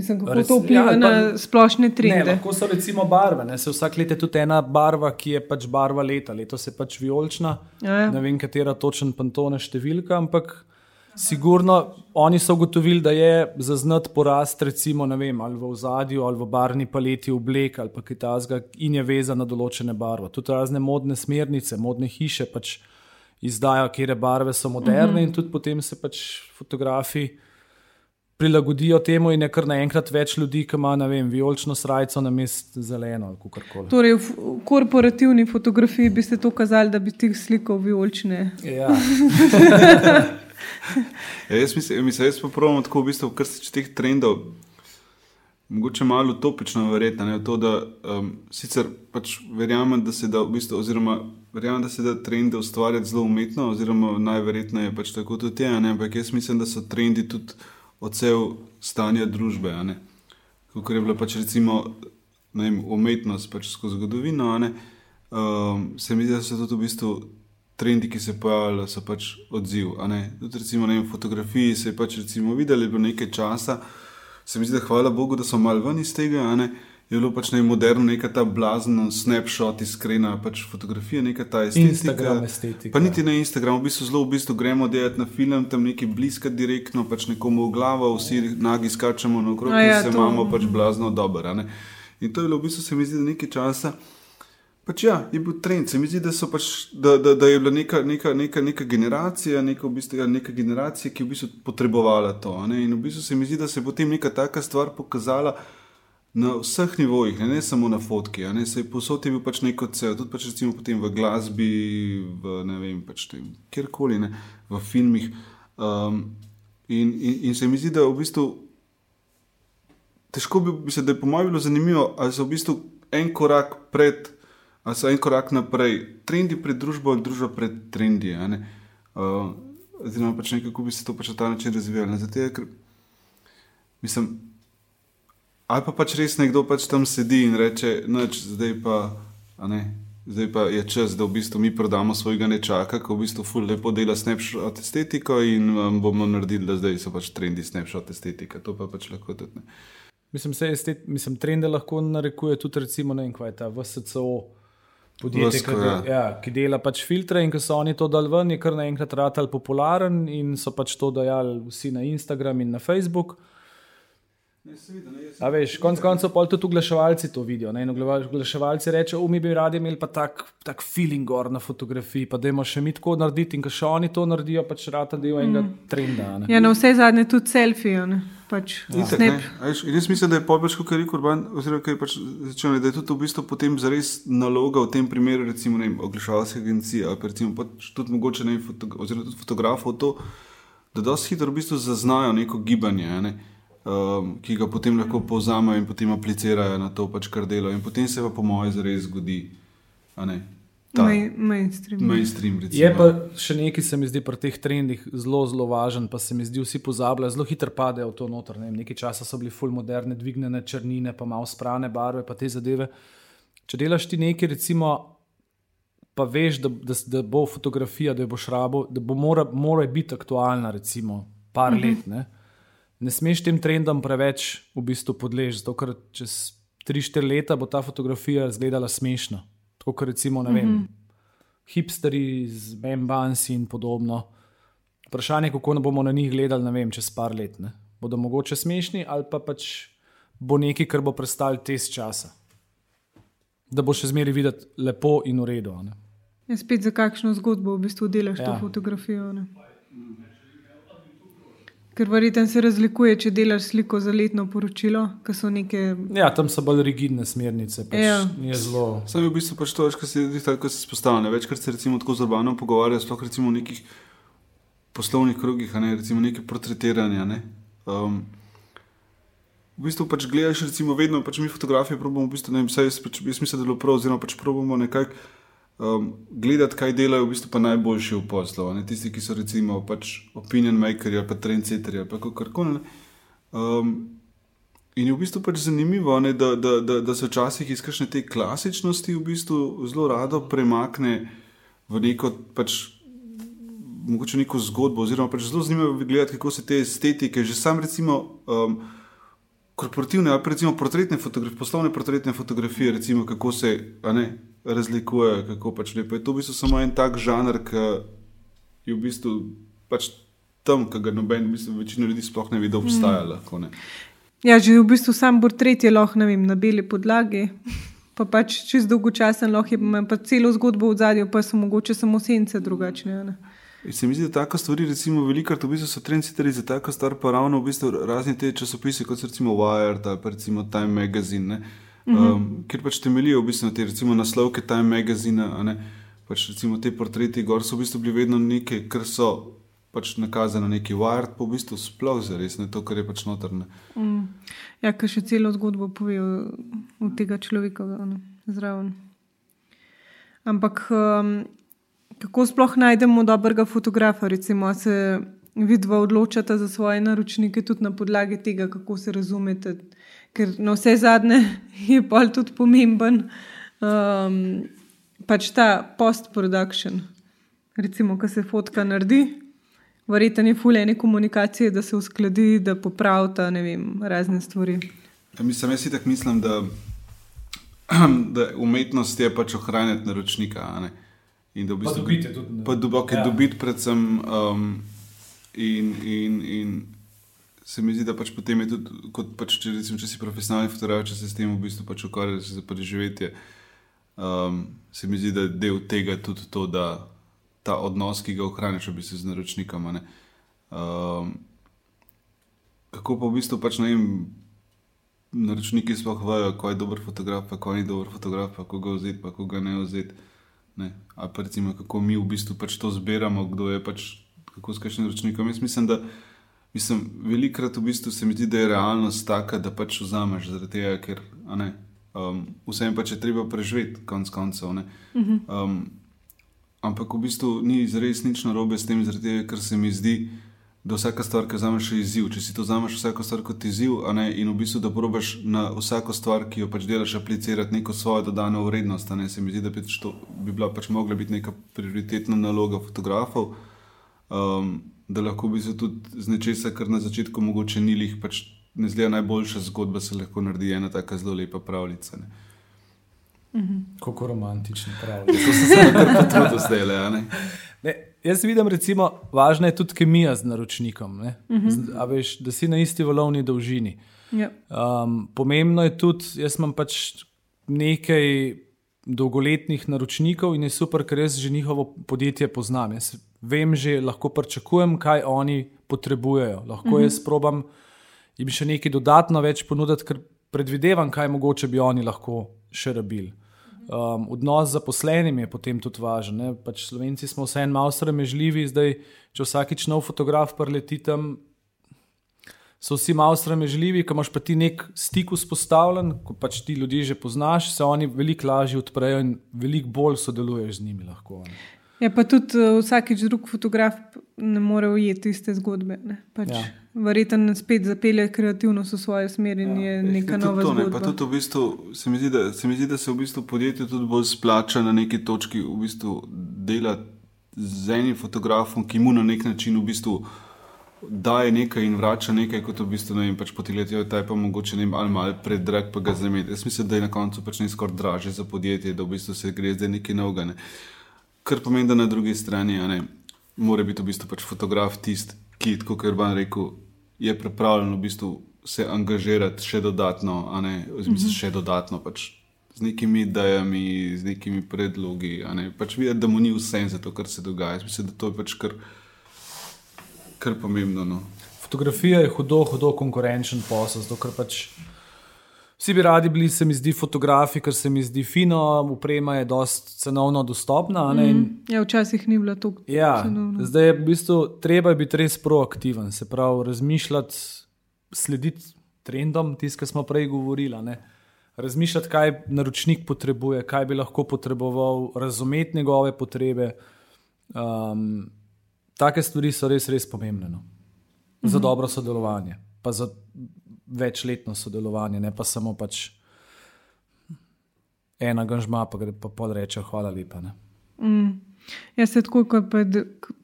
Mislim, kako Rec, to vpliva ja, na splošne trende. Tako so recimo barve. Ne? Se vsak let je tudi ena barva, ki je pač barva leta. Letos je pač vijolična. Ja, ja. Ne vem, katera točen pantone številka, ampak Sigurno, oni so ugotovili, da je zaznati porast, recimo, vem, ali v zadju, ali v barni paleti oblek ali kaj takega, in je vezan na določene barve. Tudi razne modne smernice, modne hiše pač izdajo, kje barve so moderne, uh mhm. -huh. in tudi potem se pač fotografi prilagodijo temu in je kar naenkrat več ljudi, ki ima vem, vijolično srajco na mestu zeleno ali kako koli. Torej, v korporativni fotografiji bi se to kazali, da bi ti slikal vijolične. Ja. ja, jaz mislim, mislim, jaz pravim tako, v bistvu, kar se tiče teh trendov. Mogoče malo utopično verjetno je to, da um, sicer pač verjamem, da se da, v bistvu, oziroma verjamem, da se da trende ustvarjati zelo umetno, oziroma najverjetneje pač tako tudi je, ampak jaz mislim, da so trendi tudi odsev stanja družbe. Kot je bila pač recimo vem, umetnost pač skozi zgodovino, um, se mi zdi, da so tudi v bistvu trendi, ki se pojavljajo, so pač odziv. Tudi recimo na fotografiji se je pač recimo videli, da je bilo nekaj časa se mi zdi, da hvala Bogu, da smo malo ven iz tega. Je bilo pač najmoderno, neka ta blazna snapshot, iskrena pač fotografija, neka ta estetika. Instagram estetika. Pa niti na Instagramu, v bistvu zelo v bistvu gremo delati na film, tam neki bliska direktno, pač nekomu v glavo, vsi nagi skačemo na okrog, ja, se to... imamo pač blazno dobro. In to je bilo v bistvu, se mi zdi, da nekaj časa. Pač ja, je bil trend. Se mi zdi, da, pač, da, da, da je bila neka, neka, neka, neka generacija, neka, v bistvu, neka generacija, ki je v bistvu potrebovala to. Ne? In v bistvu se mi zdi, da se je potem neka taka stvar pokazala na vseh nivojih, ne, ne samo na fotki. Se je posod je bil pač neko cel, tudi pač recimo v glasbi, v ne vem, pač kjerkoli, ne, v filmih. Um, in, in, in se mi zdi, da v bistvu težko bi, bi se, da je po mojem bilo zanimivo, ali so v bistvu en korak pred ali so en korak naprej, trendi pred družbo ali družba pred trendi. Uh, oziroma, pač nekako bi se to pač na ta način razvijalo. Zato, ker, mislim, ali pa pač res nekdo pač tam sedi in reče, noč, zdaj pa. Zdaj pa je čas, da v bistvu mi prodamo svojega nečaka, ki v bistvu ful lepo dela snapshot estetiko in um, bomo naredili, da zdaj so pač trendi snapshot estetika. To pa pač lahko tudi ne. Mislim, se mislim, trende lahko narekuje tudi recimo, ne vem, kaj je ta VSCO podjetje, ki, ja. Ja, ki dela pač filtre in ki so oni to dal ven, je kar naenkrat ratal popularen in so pač to dajali vsi na Instagram in na Facebook. A veš, konec koncev pa tudi oglaševalci to vidijo. Oglaševalci rečejo, mi bi radi imeli pa tak, tak feeling gor na fotografiji, pa da imamo še mi tako narediti in ko še oni to naredijo, pač rata del enega mm. trenda. Ne? Ja, na vse zadnje tudi selfije. Pač ja. Jaz mislim, da je Pobež, kot je rekel Urban, oziroma kaj pač začel, da je tudi v bistvu potem zares naloga v tem primeru, recimo, oglaševalske agencije ali recimo pač tudi mogoče ne, foto, oziroma tudi fotografov to, da dosti hitro v bistvu zaznajo neko gibanje. Ne? Um, ki ga potem lahko povzamejo in potem aplicirajo na to, pač, kar delajo. In potem se pa, po mojem, zares zgodi. Ta, mainstream. mainstream je pa še nekaj, se mi zdi pri teh trendih zelo, zelo važen, pa se mi zdi, vsi pozabljajo, zelo hitro padejo v to noter. Ne nekaj časa so bili full moderne, dvignjene črnine, pa malo sprane barve, pa te zadeve. Če delaš ti nekaj, recimo, pa veš, da, da, da bo fotografija, da boš rabo, da bo mora, mora biti aktualna, recimo, par mhm. -huh. let. Ne? Ne smeš tem trendom preveč v bistvu podležati, zato ker čez 3-4 leta bo ta fotografija izgledala smešno. Tako kot recimo, ne vem, mm -hmm. hipsteri z Membansi in podobno. Vprašanje je, kako bomo na njih gledali, ne vem, čez par let. Ne? Bodo mogoče smešni ali pa pač bo nekaj, kar bo prestal test časa. Da bo še zmeraj videti lepo in v redu. Ja, spet za kakšno zgodbo v bistvu delaš ja. to fotografijo. Ne? Ker verjetno se razlikuje, če delaš sliko za letno poročilo. Neke... Ja, tam so bolj rigidne smernice. Pač ja. zelo... Sam je v bistvu pač to, kar se zdaj spostavlja. Večkrat se recimo tako z urbano pogovarjajo, sploh recimo v nekih poslovnih krogih, ne, recimo nekaj portretiranja. Ne. Um, v bistvu pač gledaš, recimo vedno, pač mi fotografije probujemo, v bistvu, ne vem, vse jaz, pač, jaz mislim, da je bilo prav, oziroma pač probujemo nekako um, gledati, kaj delajo, v bistvu pa najboljši v poslu. Ne? Tisti, ki so recimo pač opinion makers ali pa trendsetterji ali kako koli. Um, in je v bistvu pač zanimivo, ne, da, da, da, da se včasih iz kakšne te klasičnosti v bistvu zelo rado premakne v neko pač. Mogoče neko zgodbo, oziroma pač zelo zanimivo je gledati, kako se te estetike, že sam recimo um, korporativne ali pa recimo portretne fotografije, poslovne portretne fotografije, recimo kako se ne, razlikuje, kako pač lepo je. To v bistvu samo en tak žanr, ki je v bistvu pač tam, ki ga noben, bistvu večina ljudi sploh ne vidi, da obstaja. Mm. Lahko, ja, že v bistvu sam portret je lahko vem, na beli podlagi. Pa pač čez dolgo časa lahko ima pa celo zgodbo v zadju, pa so mogoče samo sence drugačne. In se mi zdi, da tako stvari, recimo, velikokrat v bistvu so trendseteri za tako star, pa ravno v bistvu razni te časopisi, kot so recimo Wired ali pa recimo Time Magazine, ne, um, mm -hmm. kjer pač temeljijo v bistvu na te recimo naslovke Time Magazine, a ne, pač recimo te portreti gor so v bistvu bili vedno nekaj, kar so pač nakazano na neki Wired, pa v bistvu sploh za res, ne to, kar je pač notrne. Mm. Ja, ker še celo zgodbo pove od tega človeka ne, zraven. Ampak um, kako sploh najdemo dobrega fotografa, recimo, se vidva odločata za svoje naročnike tudi na podlagi tega, kako se razumete. Ker na vse zadnje je pa tudi pomemben um, pač ta post-production. Recimo, ko se fotka naredi, verjetno je fulejne komunikacije, da se uskladi, da popravita vem, razne stvari. Ja, mislim, jaz tako mislim, da, da umetnost je pač ohranjati naročnika. In da v bistvu dobite tudi. Pa dobite, ja. dobite predvsem. Um, in, in, in se mi zdi, da pač potem je tudi, kot pač, če, recimo, če si profesionalni fotograf, če se s tem v bistvu pač ukvarjaš za preživetje. Um, se mi zdi, da je del tega tudi to, da ta odnos, ki ga ohraniš, v bistvu z naročnikom. Um, kako pa v bistvu pač ne vem, naročniki sploh vejo, kaj je dober fotograf, pa kaj ni dober fotograf, pa kako ga vzeti, pa kako ga ne vzeti. Ne? Ali pa recimo, kako mi v bistvu pač to zbiramo, kdo je pač kako s kakšnim ročnikom. Jaz mislim, da mislim, velikrat v bistvu se mi zdi, da je realnost taka, da pač vzameš zaradi tega, ker um, vsem pač je treba preživeti, konc koncev. Um, ampak v bistvu ni res nič narobe s tem, zaradi tega, ker se mi zdi da vsaka stvar, ki vzameš, je izziv. Če si to vzameš vsako stvar kot izziv, ne, in v bistvu, da probiš na vsako stvar, ki jo pač delaš, aplicirati neko svojo dodano vrednost, ne, se mi zdi, da bi, to, bi bila pač mogla biti neka prioritetna naloga fotografov. Um, da lahko bi se tudi z nečesa, kar na začetku mogoče ni lih, pač ne zgleda najboljša zgodba, se lahko naredi ena tako zelo lepa pravljica. Ne. Mhm. Kako romantično pravljica. To se zdaj kar potrudil, zdaj le. Jaz vidim, recimo, važna je tudi kemija z naročnikom. Uh -huh. veš, da si na isti valovni dolžini. Ja. Um, pomembno je tudi, jaz imam pač nekaj dolgoletnih naročnikov in je super, ker jaz že njihovo podjetje poznam. Jaz vem, že lahko pričakujem, kaj oni potrebujejo. Lahko uh -huh. jaz probam jim še nekaj dodatno več ponuditi, ker predvidevam, kaj mogoče bi oni lahko še rabili. Um, odnos z zaposlenimi je potem tudi važen. Pač Slovenci smo vseeno malo sramežljivi, zdaj, če vsakič nov fotograf preleti tam, so vsi malo sramežljivi, ko imaš pa ti nek stik vzpostavljen, ko pač ti ljudi že poznaš, se oni veliko lažje odprejo in veliko bolj sodeluješ z njimi. Lahko, Ja, pa tudi uh, vsakič drug fotograf ne more ujeti iste zgodbe. Pač ja. Verjetno spet zapelje kreativnost v svoje smer in ja. je neka ja, nova zgodba. Ne, tudi v bistvu, se, mi zdi, da, se mi zdi, da se v bistvu podjetje tudi bolj splača na neki točki v bistvu delati z enim fotografom, ki mu na nek način v bistvu. Daje nekaj in vrača nekaj, kot v bistvu ne vem, pač potiletje, ta je pa mogoče ne vem, ali malo predrag, pa ga zameti. Jaz mislim, da je na koncu pač ne skoraj draže za podjetje, da v bistvu se gre zdaj nekaj novega. Ne kar pomeni, da na drugi strani ne, mora biti v bistvu pač fotograf tisti, ki, kot je Urban rekel, je pripravljen v bistvu se angažirati še dodatno, ne, mislim, mm -hmm. še dodatno pač z nekimi idejami, z nekimi predlogi. Ne, pač videti, da mu ni vse za to, kar se dogaja. Jaz mislim, da to je pač kar, kar pomembno. No. Fotografija je hudo, hudo konkurenčen posel, zato ker pač. Vsi bi radi bili, se mi zdi, fotografi, ker se mi zdi fino, uprema je dosti cenovno dostopna. Mm, ja, včasih ni bilo tako. Ja, zdaj je v bistvu treba biti res proaktiven, se pravi, razmišljati, slediti trendom, tisto, kar smo prej govorili. Ne? Razmišljati, kaj naročnik potrebuje, kaj bi lahko potreboval, razumeti njegove potrebe. Um, take stvari so res, res pomembne no? za mm -hmm. dobro sodelovanje, pa za večletno sodelovanje, ne pa samo pač ena gažma, pa gre pa pol reče, hvala lepa. Mm. Jaz se tako,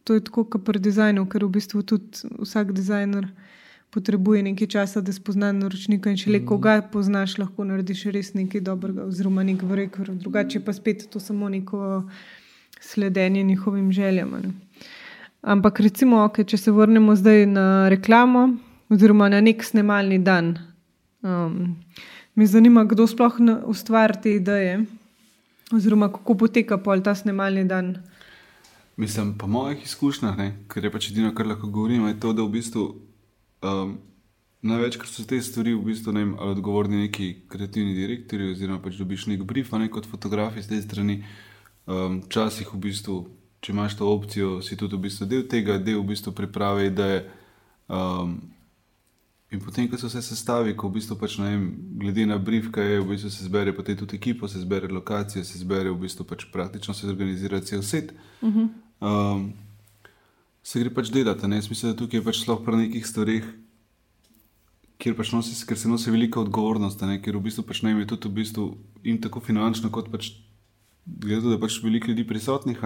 to je tako, kot pri dizajnu, ker v bistvu tudi vsak dizajner potrebuje nekaj časa, da spozna naročnika in če le mm. koga poznaš, lahko narediš res nekaj dobrega, oziroma nek vrek, drugače pa spet to samo neko sledenje njihovim željam. Ne. Ampak recimo, okay, če se vrnemo zdaj na reklamo, oziroma na nek snemalni dan. Um, me zanima, kdo sploh ustvari te ideje, oziroma kako poteka pol ta snemalni dan. Mislim, po mojih izkušnjah, ker je pač edino, kar lahko govorim, je to, da v bistvu um, največkrat so te stvari v bistvu ne vem, ali odgovorni neki kreativni direktori, oziroma pač dobiš nek brief, ne kot fotograf iz te strani. Um, Včasih v bistvu, če imaš to opcijo, si tudi v bistvu del tega, del v bistvu priprave ideje. Um, In potem, ko se vse sestavi, ko v bistvu pač ne vem, glede na brief, kaj je, v bistvu se zbere potem tudi ekipo, se zbere lokacije, se zbere v bistvu pač praktično se zorganizira cel set. Uh -huh. um, se gre pač delati. Jaz mislim, da tukaj je pač sploh pri nekih stvareh, kjer, pač nosi, ker se nosi velika odgovornost, ne? ker v bistvu pač ne je tudi v bistvu in tako finančno, kot pač gledati, da je pač veliko ljudi prisotnih.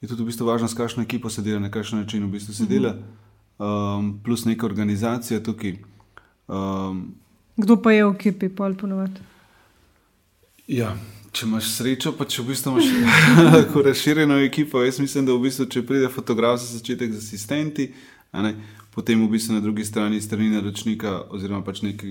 Je tudi v bistvu važno, s kakšno ekipo se dela, na kakšen način v bistvu se uh -huh. dela um, plus neka organizacija tukaj. Um, Kdo pa je v ekipi, pol ponovadi? Ja, če imaš srečo, pa če v bistvu imaš tako razširjeno ekipo, jaz mislim, da v bistvu, če pride fotograf za začetek z asistenti, ne, potem v bistvu na drugi strani strani naročnika oziroma pač neke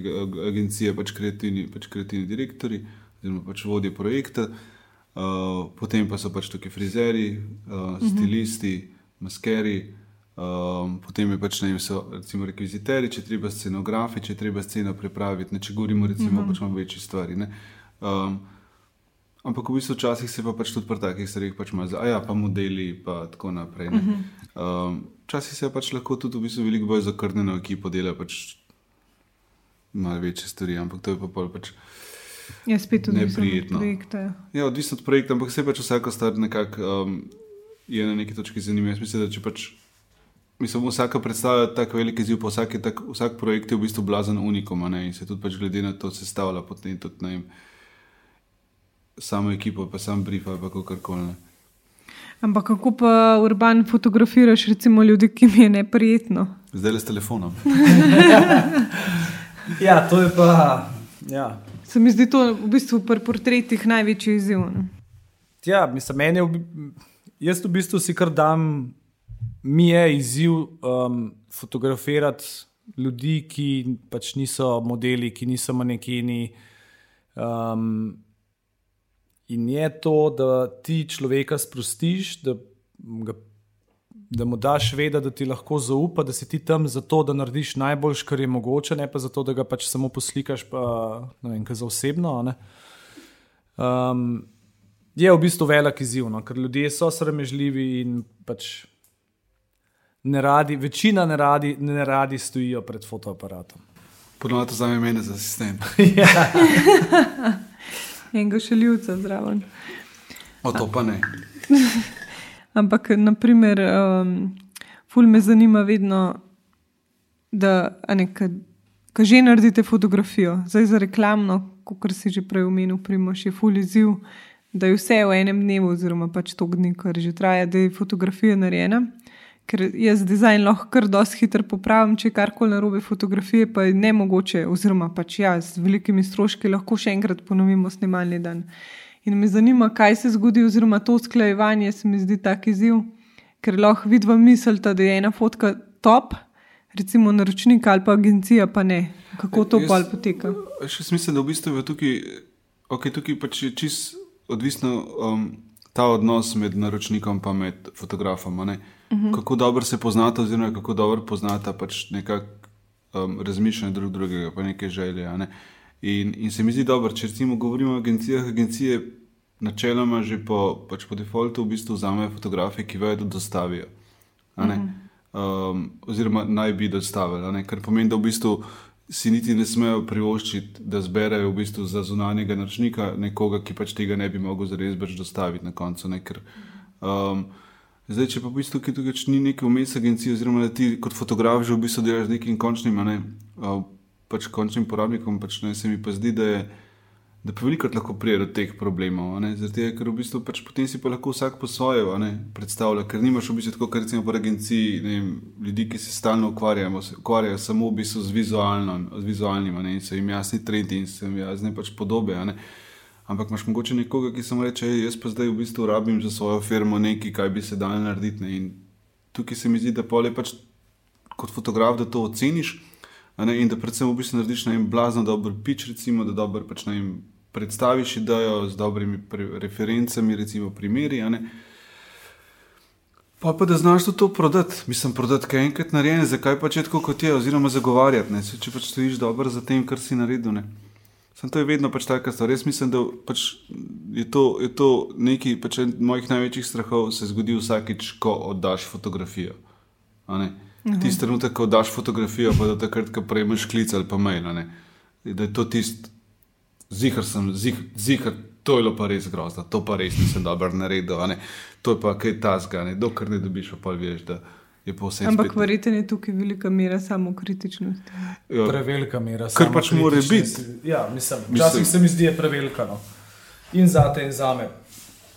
agencije, pač kreativni, pač kreativni direktori oziroma pač vodje projekta, uh, potem pa so pač tukaj frizeri, uh, stilisti, uh -huh. maskeri. Um, potem je pač ne vem, so recimo rekviziteri, če treba scenografi, če treba sceno pripraviti, ne, če govorimo recimo mm -hmm. pač o večjih stvarih. Um, ampak v bistvu včasih se pa pač tudi pri takih stvarih pač ima, a ja, pa modeli in tako naprej. -hmm. um, včasih se pač lahko tudi v bistvu veliko bolj zakrnjeno ekipo dela, pač malo večje stvari, ampak to je pa pač. Ja, spet tudi neprijetno. Od ja, odvisno od projekta, ampak se pač vsaka stvar nekako um, je na neki točki zanimiva. Jaz mislim, da če pač Mislim, vsaka predstava je tako velik izziv, vsak, tak, vsak projekt je v bistvu blazen unikom ne? in se tudi pač glede na to sestavlja potem tudi ne vem, samo ekipo, pa sam brief ali kako koli. Ampak kako pa urban fotografiraš, recimo, ljudi, ki jim je neprijetno? Zdaj le s telefonom. ja, to je pa. Ja. Se mi zdi to v bistvu pri portretih največji izziv. Ne? Ja, mislim, meni je. Jaz v bistvu si kar dam mi je izziv um, fotografirati ljudi, ki pač niso modeli, ki niso manekeni. Um, in je to, da ti človeka sprostiš, da, ga, da mu daš vedeti, da ti lahko zaupa, da si ti tam zato, da narediš najboljš, kar je mogoče, ne pa zato, da ga pač samo poslikaš, pa ne vem, za osebno. Um, je v bistvu velik izziv, no? ker ljudje so sramežljivi in pač ne radi, večina ne radi, ne radi stojijo pred fotoaparatom. Ponovno za mene, za asistent. In ga še ljubce zraven. O to pa ne. Ampak, naprimer, um, ful me zanima vedno, da ka že naredite fotografijo, zdaj za reklamno, kot si že prej omenil, primoš je ful izziv, da je vse v enem dnevu, oziroma pač to dni, kar že traja, da je fotografija narejena ker jaz dizajn lahko kar dosti hitro popravim, če karkoli narobe fotografije, pa je ne mogoče, oziroma pač ja, z velikimi stroški lahko še enkrat ponovimo snemalni dan. In me zanima, kaj se zgodi, oziroma to usklajevanje se mi zdi tak izziv, ker lahko vidva mislita, da je ena fotka top, recimo naročnik ali pa agencija, pa ne. Kako to pa poteka? Še smisel, da v bistvu je tukaj, okay, tukaj pač je čist odvisno um, ta odnos med naročnikom in fotografom. -hmm. kako dobro se poznata, oziroma kako dobro poznata pač nekako um, razmišljanje drug drugega, pa neke želje. Ne? In, in se mi zdi dobro, če recimo govorimo o agencijah, agencije načeloma že po, pač po defaultu v bistvu vzamejo fotografije, ki vejo, da dostavijo. Mm -hmm. um, oziroma naj bi dostavili, kar pomeni, da v bistvu. Si niti ne smejo privoščiti, da zberejo v bistvu za zunanjega naročnika nekoga, ki pač tega ne bi mogel zares brž dostaviti na koncu. Ne? Ker, um, Zdaj, če pa v bistvu tukaj, tukaj ni neke vmes agencije, oziroma da ti kot fotograf že v bistvu delaš z nekim končnim, ne, pač končnim porabnikom, pač ne, se mi pa zdi, da je. Da pa veliko lahko pride do teh problemov, zato ker v bistvu pač potem si pa lahko vsak po svoje predstavlja, ker nimaš v bistvu tako, kot recimo po agenciji, ne, ljudi, ki se stalno ukvarjajo, ukvarjajo samo v bistvu z, z vizualnim, ne, in so jim jasni trendi in so jim jasne pač podobe. Ne, Ampak imaš mogoče nekoga, ki samo reče, jaz pa zdaj v bistvu rabim za svojo firmo nekaj, kaj bi se dal narediti. Ne? In tukaj se mi zdi, da je pač kot fotograf, da to oceniš. In da predvsem v bistvu narediš na en blazno dober pič, recimo, da dobro pač predstaviš idejo z dobrimi referencami, recimo primeri. Pa pa da znaš to prodati, mislim, prodati kaj enkrat narejeno, zakaj pa če tako kot je, oziroma zagovarjati, ne? Saj če pač stojiš dobro za tem, kar si naredil. Ne? Sam to je vedno pač taka stvar. Res mislim, da pač je, to, je to nekaj pač en mojih največjih strahov, se zgodi vsakič, ko oddaš fotografijo. ne. Tisti trenutek, ko oddaš fotografijo, pa da takrat, ko prejmeš klic ali pa mail, da je to tisti, zihar sem, zih- zihar, to je bilo pa res grozno, to pa res nisem dobro naredil, to je pa kaj tasga, dokler ne dobiš, pa veš, da je pa vse Ampak verjete, je tukaj velika mera samokritičnosti. Ja, Prevelika mera. Kar pač mora samokritičnosti. Ja, mislim, včasih se mi zdi, da je prevelika. No. In za te, in za me.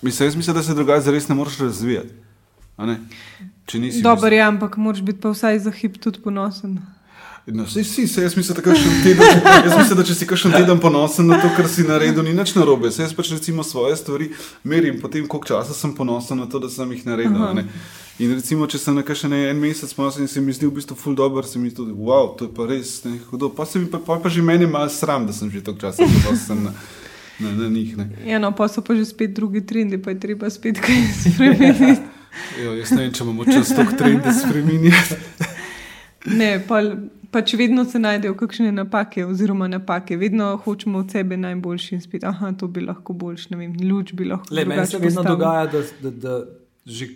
Mislim, jaz mislim, da se drugače zares ne moreš razvijati. a ne. Če nisi Dobro, ja, ampak moraš biti pa vsaj za hip tudi ponosen. No, vsi, vsi, se, jaz, mislim, da kakšen teden, jaz mislim, da če si kakšen teden ponosen na to, kar si naredil, ni nič narobe. Saj jaz pač recimo svoje stvari merim, potem koliko časa sem ponosen na to, da sem jih naredil. a ne. In recimo, če sem na kakšen en mesec ponosen in se mi zdi v bistvu ful dobro, se mi zdi tudi, wow, to je pa res ne, hudo. Pa se mi pa, pa, pa že meni malo sram, da sem že toliko časa ponosen na, na, na njih. Ne. Ja, no, pa so pa že spet drugi trendi, pa je treba spet kaj spremeniti. Jo, jaz ne vem, če imamo čas toliko trende spremenjati. Ne, pa, pač vedno se najdejo kakšne napake, oziroma napake. Vedno hočemo od sebe najboljši in spet, aha, to bi lahko boljši, ne vem, luč bi lahko. Le, meni se vedno postavil. dogaja, da, da, da že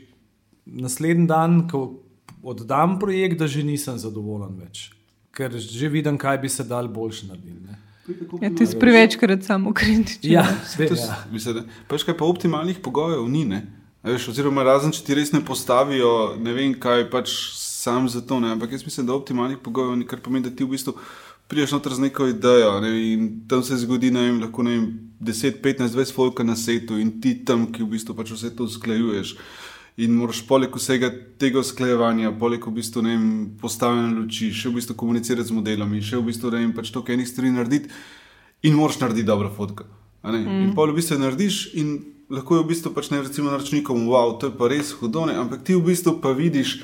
naslednji dan, ko oddam projekt, da že nisem zadovoljen več. Ker že vidim, kaj bi se dal boljše narediti. ne. Ja, ti si prevečkrat samo kritičen. Ja, je- ja. Mislim, pač kaj pa optimalnih pogojev ni. Ne? Veš, oziroma, razen če ti res ne postavijo, ne vem kaj pač sam za to. Ne? Ampak jaz mislim, da optimalnih pogojev ni, kar pomeni, da ti v bistvu prideš noter z neko idejo ne? in tam se zgodi, ne vem, lahko ne vem, 10, 15, 20 folka na svetu in ti tam, ki v bistvu pač vse to usklajuješ. In moraš poleg vsega tega usklajevanja, poleg v bistvu, ne vem, postavljanja luči, še v bistvu komunicirati z modelom in še v bistvu ne vem, pač to, kaj enih stvari narediti, in moraš narediti dobro fotko. a ne. Mm. In pa v bistvu narediš, in lahko je v bistvu pač ne recimo naročnikom, wow, to je pa res hudo, ne? ampak ti v bistvu pa vidiš,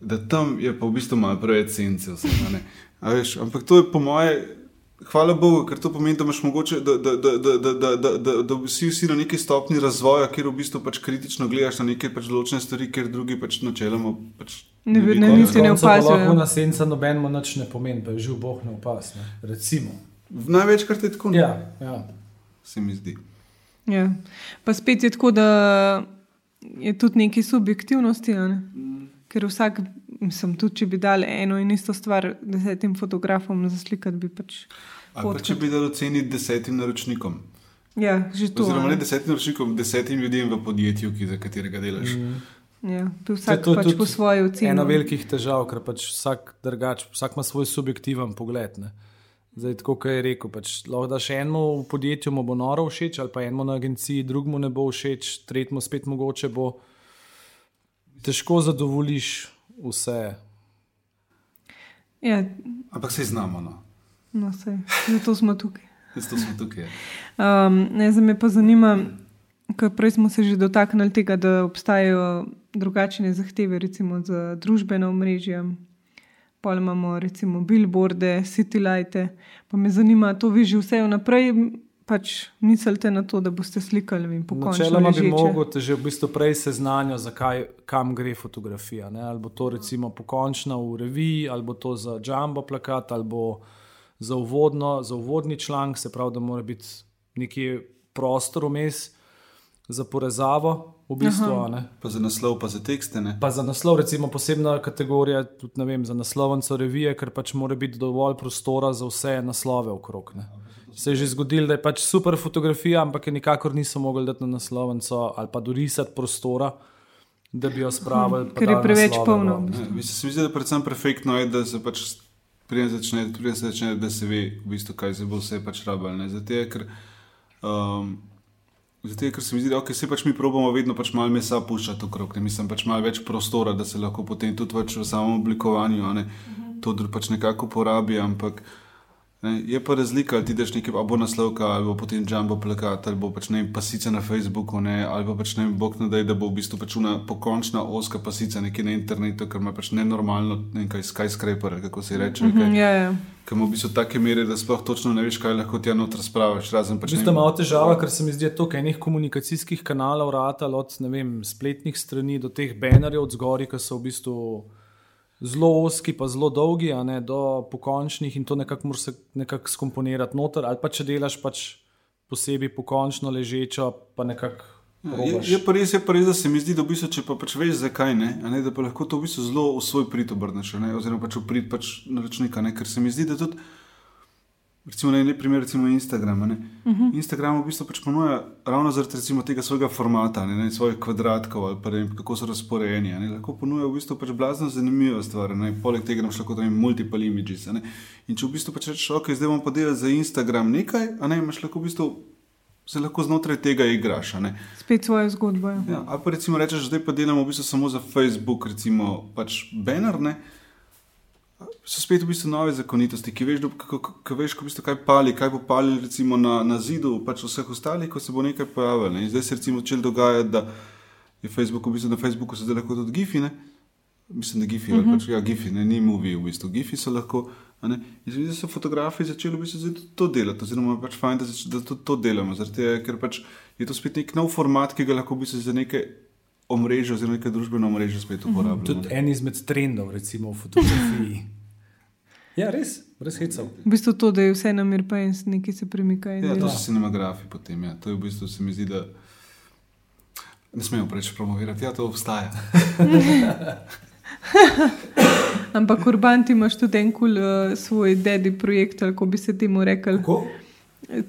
da tam je pa v bistvu malo preveč sence. Vse, a ne. A veš, ampak to je po moje. Hvala Bogu, ker to pomeni, da imaš mogoče, da, da, da, da, da, da, da, da, da vsi, vsi na neki stopni razvoja, kjer v bistvu pač kritično gledaš na neke pač določene stvari, ker drugi pač načeloma. Pač Ne bi ne- niti ne opazijo, Lahko ja. na senca nobenemu nič ne pomeni, pa je živ boh ne opas. Ne. Recimo. Največkrat je tako, Ja, ja. se mi zdi. Ja. Pa spet je tako, da je tudi nekaj subjektivnosti. a Ne? Ker vsak, mislim, tudi če bi dal eno in isto stvar desetim fotografom za slikati, bi pač. Ali pa če bi dal oceniti desetim naročnikom. Ja, že to. Oziroma, ne desetim naročnikom, desetim ljudem v podjetju, ki, za katerega delaš. Mm. Ja, vsak to je pač po svoji oceni. Ena velikih težav, ker pač vsak drugač, vsak ima svoj subjektiven pogled. Ne. Zdaj, tako kot je rekel, pač, lahko daš enemu v podjetju mu bo noro všeč, ali pa enemu na agenciji, drugemu ne bo všeč, tretjemu spet mogoče bo. Težko zadovoljiš vse. Ja, Ampak se znamo, no. no, sej, zato smo tukaj. Zato smo tukaj. Um, ne, za me pa zanima, ker prej smo se že dotaknili tega, da obstajajo drugačne zahteve, recimo za družbena omrežja. Pol imamo recimo billboarde, city lighte. Pa me zanima, to vi že vse vnaprej pač mislite na to, da boste slikali in pokončno Načeloma bi mogel te že v bistvu prej seznanjati, zakaj, kam gre fotografija. Ne? Ali bo to recimo pokončna v reviji, ali bo to za jumbo plakat, ali bo za, uvodno, za uvodni članek, se pravi, da mora biti neki prostor vmes za porezavo, v bistvu. a ne. Pa za naslov, pa za tekste. Ne? Pa za naslov, recimo posebna kategorija, tudi vem, za naslovnico revije, ker pač mora biti dovolj prostora za vse naslove okrog. Ne. Se je že zgodilo, da je pač super fotografija, ampak je nikakor niso mogli dati na naslovnico ali pa dorisati prostora, da bi jo spravili. pa ker je preveč naslove polno. Mislim, se mi zdi, da predvsem perfektno je, da se pač preden začne, se začne, da se ve, v bistvu, kaj se bo vse pač rabljeno. Zato, je, ker, um, zato, ker se mi zdi, da okay, se pač mi probujemo vedno pač malo mesa puščati okrog, ne mislim pač malo več prostora, da se lahko potem tudi pač v samem oblikovanju a ne, to dr- pač nekako porabi, ampak. Ne, je pa razlika, ali ti daš nekaj, ali bo naslovka, ali bo potem jumbo plakat, ali bo pač ne vem, pasica na Facebooku, ne, ali pa pač ne vem, bog ne da, da bo v bistvu pač una pokončna oska pasica nekje na internetu, ker ima pač nenormalno, ne vem kaj, skyscraper, kako se reče. Mm -hmm, ja, ja. Ker ima v bistvu take mere, da sploh točno ne veš, kaj lahko ti noter spravaš. Razen pač V bistvu malo težava, ker se mi zdi, da je tukaj enih komunikacijskih kanalov, ratal od ne vem, spletnih strani do teh banerjev od zgori, ki so v bistvu zelo oski, pa zelo dolgi, ne do pokončnih in to nekako moraš se nekako skomponirati noter. Ali pa če delaš pač posebej pokončno ležečo, pa nekako. Je, probaš. je, pa res, je pa res, da se mi zdi, da v bistvu, če pa pač veš, zakaj ne, ne, da pa lahko to v bistvu zelo v svoj prid obrneš, ne, oziroma pač v prid pač naročnika, ne, ker se mi zdi, da tudi, recimo, ne, ne primer, recimo Instagram, ne. Uh -huh. Instagram v bistvu pač ponuja ravno zaradi recimo tega svojega formata, ne, ne svojih kvadratkov ali pa ne, kako so razporejeni, ne, lahko ponuja v bistvu pač blazno zanimivo stvar, ne, poleg tega imaš lahko tam multiple images, ne. In če v bistvu pač rečeš, ok, zdaj bom pa delal za Instagram nekaj, a ne, imaš lahko v bistvu se lahko znotraj tega igraš. ne. Spet svojo zgodbo. Ja. Ja, ali pa recimo rečeš, zdaj pa delamo v bistvu samo za Facebook, recimo pač banner. Ne? So spet v bistvu nove zakonitosti, ki veš, kako, veš v bistvu, kaj pali, kaj bo pali recimo na, na zidu, pač vseh ostalih, ko se bo nekaj pojavilo. Ne? In zdaj se recimo začelo dogajati, da je Facebook, v bistvu na Facebooku so zdaj lahko tudi gifi. Ne? Mislim, da gifi, uh -huh. pač, ja, gifi, ne, ni movie v bistvu. Gifi so lahko. In zdaj so fotografi začeli v bistvu to delati, oziroma pač fajn, da, zač- da tudi to delamo, tega, ker pač je to spet nek nov format, ki ga lahko v bistvu za neke omrežje, oziroma neke družbeno omrežje spet uporabljamo. Tudi en izmed trendov, recimo v fotografiji. Ja, res, brez hecov. V bistvu to, da je vse na mir, pa in nekaj se premika. Ja, to so cinemagrafi potem. Ja. To je v bistvu se mi zdi, da ne smemo preveč promovirati. Ja, to obstaja. Ampak urban ti imaš tudi en kul uh, svoj dedi projekt, ali kako bi se temu rekel. Kako?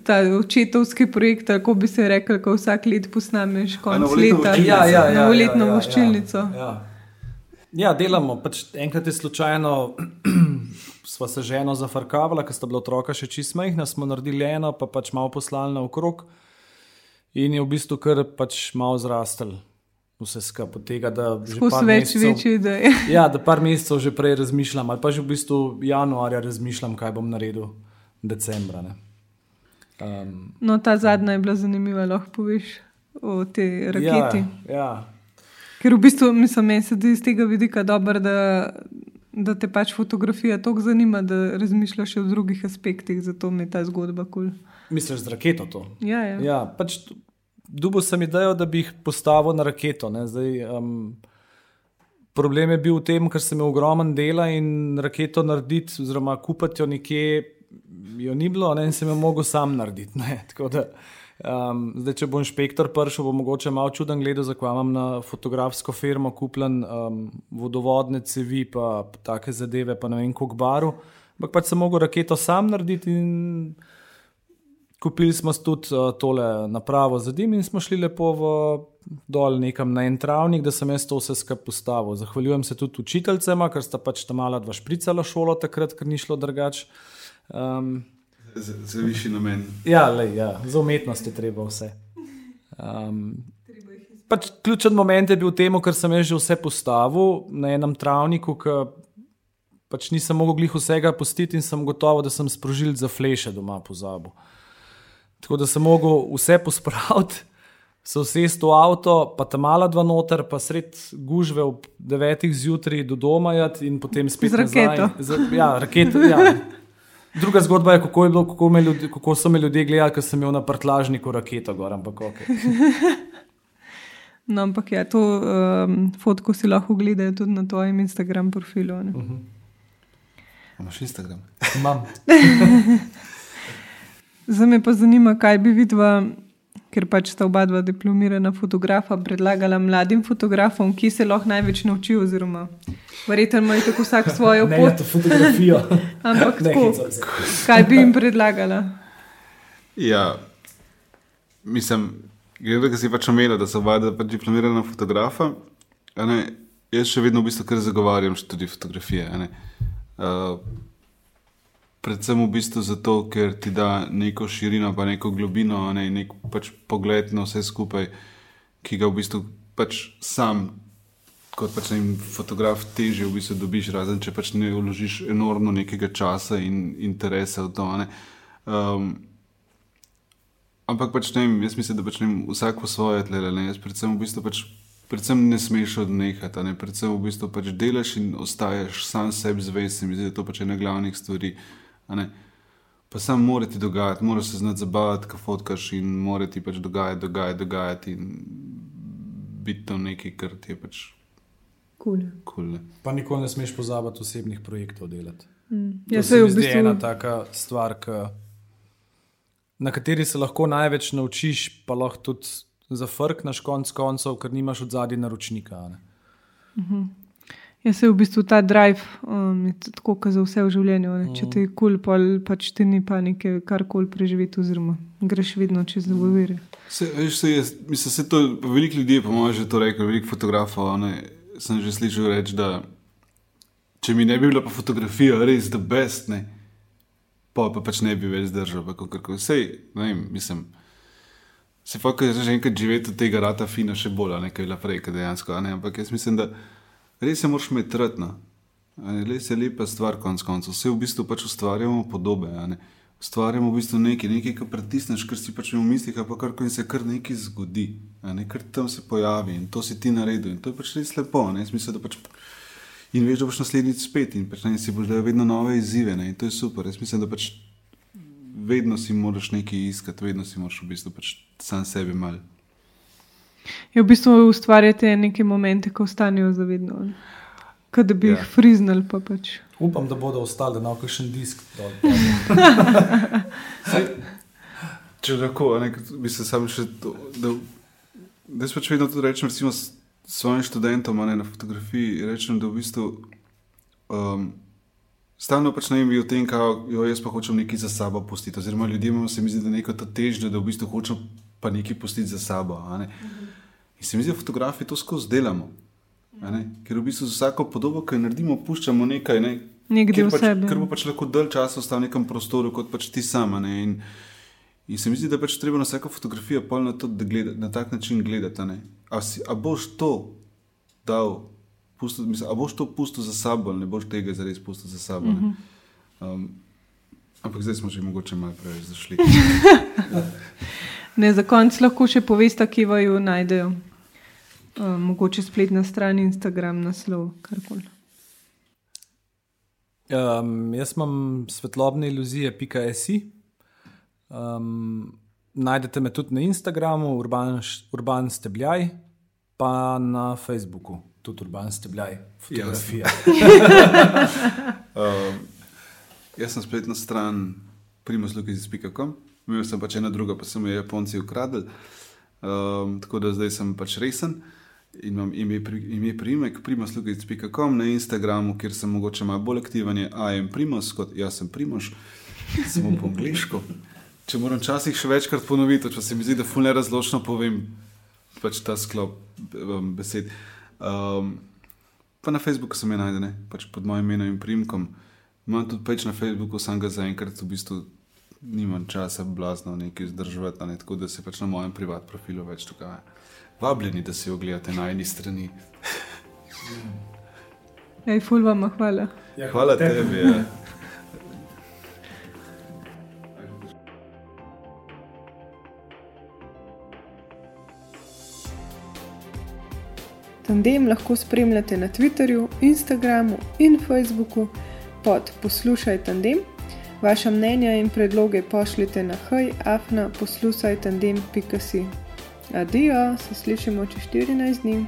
Ta očetovski projekt, kako bi se rekel, ko vsak let posnameš konec leta. Ja, ja, ja, novoletno ja, ja, voščilnico. Ja, ja. ja, delamo. Pač enkrat je slučajno, sva se ženo zafrkavala, ker sta bila otroka še čist majhna, smo naredili eno, pa pač malo poslali naokrog. In je v bistvu kar pač malo zrastel. Vse skupaj od tega, da že par več mesecev- večje ideje. Ja, da par mesecev že prej razmišljam, ali pa že v bistvu januarja razmišljam, kaj bom naredil decembra. Ne. Um, No, ta zadnja je bila zanimiva, lahko poveš o tej raketi. Ja, ja. Ker v bistvu mislim, meni se zdi iz tega vidika dobro, da, da te pač fotografija toliko zanima, da razmišljaš o drugih aspektih, zato mi je ta zgodba kul. Cool. Misliš z raketo to? Ja, ja. Ja, pač dubo sem idejo, da bi jih postavil na raketo. ne. Zdaj, um, problem je bil v tem, ker sem imel ogromen dela in raketo narediti, oziroma kupiti jo nekje, jo ni bilo, ne, in sem jo mogel sam narediti. ne. Tako Da, um, zdaj, če bo inšpektor prišel, bo mogoče malo čuden gledal, zakaj imam na fotografsko firmo kupljen um, vodovodne cevi, pa take zadeve, pa ne vem, koliko baru. Ampak pač sem mogel raketo sam narediti in Kupili smo tudi uh, tole napravo za dim in smo šli lepo v, dol nekam na en travnik, da sem jaz to vse skupaj postavil. Zahvaljujem se tudi učiteljcema, ker sta pač ta mala dva špricala šolo takrat, ker ni šlo drugače. Um, Za, za višji namen. ja, lej, ja, za umetnost je treba vse. Um, pač ključen moment je bil v tem, ker sem jaz že vse postavil na enem travniku, ki pač nisem mogel glih vsega pustiti in sem gotovo, da sem sprožil za fleše doma pozabil. Tako da sem mogel vse pospraviti, se usesti v avto, pa ta mala dva noter, pa sred gužve ob devetih zjutraj do doma jati in potem spet Z raketo. Nazaj. Z, ja, raketo. Ja. Druga zgodba je, kako, je bilo, kako, me ljudje, kako so me ljudje gledali, ker sem imel na prtlažniku raketo gor, ampak ok. No, ampak ja, to um, fotko si lahko gledajo tudi na tvojem Instagram profilu. ne. Imaš Instagram. Imam. Zdaj me pa zanima, kaj bi videla, ker pač sta oba dva diplomirana fotografa, predlagala mladim fotografom, ki se lahko največ naučijo. Oziroma, verjetno imajo tako vsak svojo Ne, pot, to fotografijo. ampak Ne, tako, kaj bi jim predlagala? Ja, mislim, glede da si pač omenil, da so oba dva pač diplomirana fotografa. a Ne, jaz še vedno v bistvu kar zagovarjam študij fotografije. a ne. Uh, predvsem v bistvu zato, ker ti da neko širino, pa neko globino, ne, nek pač pogled na vse skupaj, ki ga v bistvu pač sam kot pač ne, fotograf teže v bistvu dobiš, razen če pač ne vložiš enormno nekega časa in interesa v to. Um, ampak pač ne, jaz mislim, da pač ne, vsak po svoje tlele. Ne, jaz predvsem v bistvu pač. Predvsem ne smeš odnehati, ne? predvsem v bistvu pač delaš in ostaješ sam sebi zvest, mi zdi, da to pač je ena glavnih stvari. Pa sam mora ti dogajati, moraš se znati zabavati, kaj fotkaš in mora ti pač dogajati, dogajati, dogajati in biti to nekaj, kar ti je pač Cool. kul. Pa nikoli ne smeš pozabiti osebnih projektov delati. Mm. To Ja, se mi v bistvu. ena taka stvar, ki, na kateri se lahko največ naučiš, pa lahko tudi zafrkneš konc koncev, ker nimaš od zadnji naročnika. a ne. Ja, se v bistvu ta drive um, tako, kot za vse v življenju. Ne? Če ti je kul, cool, pač ti ni panike, karkoli preživeti, oziroma greš vedno čez zavire. Se, veš, se je, mislim, se to, pa veliko ljudi je, po mojem, že to rekel, veliko fotografov. a Ne, sem že slišal reči, da če mi ne bi bila pa fotografija res the best, ne, pa, pa pač ne bi več zdržal. pa kakorkoli. Sej, ne vem, mislim. Se pa, ker že enkrat živeti od tega rata fina še bolj, a ne kaj je bila prej, kaj dejansko. a Ne, ampak jaz mislim, da res se moraš imeti trdno. Res je lepa stvar, konc koncev. Vse v bistvu pač ustvarjamo podobe. Ustvarjamo v bistvu nekaj, nekaj, kar pritisneš, kar si pač v mislih, pa kar in se kar nekaj zgodi. Ne, kar tam se pojavi in to si ti naredil. In to je pač res lepo. Ne, Jaz mislim, da pač. In veš, da boš naslednjič spet in pač, ne, si boš dal vedno nove izzive. Ne, in to je super. Jaz mislim, da pač vedno si moraš nekaj iskati, vedno si moraš v bistvu pač sam sebi mal. Je v bistvu ustvarjate neke momente, ko ostanejo zavedno. Kot da bi Ja. jih friznali, pa pač. Upam, da bodo ostali, ima kakšen disk. Če lahko, ne, bi se sam še to. Da, da jaz pač vedno to rečem, recimo s svojim študentom, ne na fotografiji, rečem, da v bistvu. Um, Stalno pač ne vem o tem, kako jo jaz pa hočem nekaj za sabo pustiti. Oziroma, ljudem se mi zdi, da je neko to težnjo, da v bistvu hočem pa nekaj pustiti za sabo. a ne. In se mi zdi, da fotografi to skozi delamo. ne. Ker v bistvu z vsako podobo, ki jo naredimo, puščamo nekaj. Ne, Nek Ker del pač, sebe. ker bo pač lahko dalj časa ostal v nekem prostoru, kot pač ti sama. Ne? In, in se mi zdi, da pač treba na vsako fotografijo pol na, to, da gleda, na tak način gledati. a si, a boš to dal, pustil, mislim, a boš to pustil za sabo, ne boš tega zares pustil za sabo. ne. Um, ampak zdaj smo že mogoče malo preveč zašli. Ne, za konec lahko še poveste, kje vaju najdejo. Um, mogoče spletna stran, Instagram, naslov, karkoli. Um, jaz imam svetlobne iluzije, pika esi. Um, najdete me tudi na Instagramu, urban, urban stebljaj, pa na Facebooku, tudi urban stebljaj, fotografija. Um, jaz sem spletna stran primuslukiz.com, imel sem pač ena druga, pa so me Japonci ukradli. Um, tako da zdaj sem pač resen in imam ime, pri, ime primek primuslukiz.com na Instagramu, kjer sem mogoče malo bolj aktiven, je AM Primus, kot jaz sem Primoš, samo po angliško. Če moram včasih še večkrat ponoviti, če se mi zdi, da fulne razločno povem pač ta sklop um, besed. Um, Pa na Facebooku se me najde, ne? pač pod mojim imenom in primkom. Imam tudi peč na Facebooku, sam ga zaenkrat v bistvu nimam časa blazno nekaj vzdrževati, ne? tako da se pač na mojem privatnem profilu več dogaja. Vabljeni, da si ogledate na eni strani. Ej, ful vam hvala. Hvala tebi. Ja. Tandem lahko spremljate na Twitterju, Instagramu in Facebooku pod Poslušaj Tandem. Vaša mnenja in predloge pošljite na hajafna poslušaj tandem.si. Adijo, se slišimo čez 14 dni.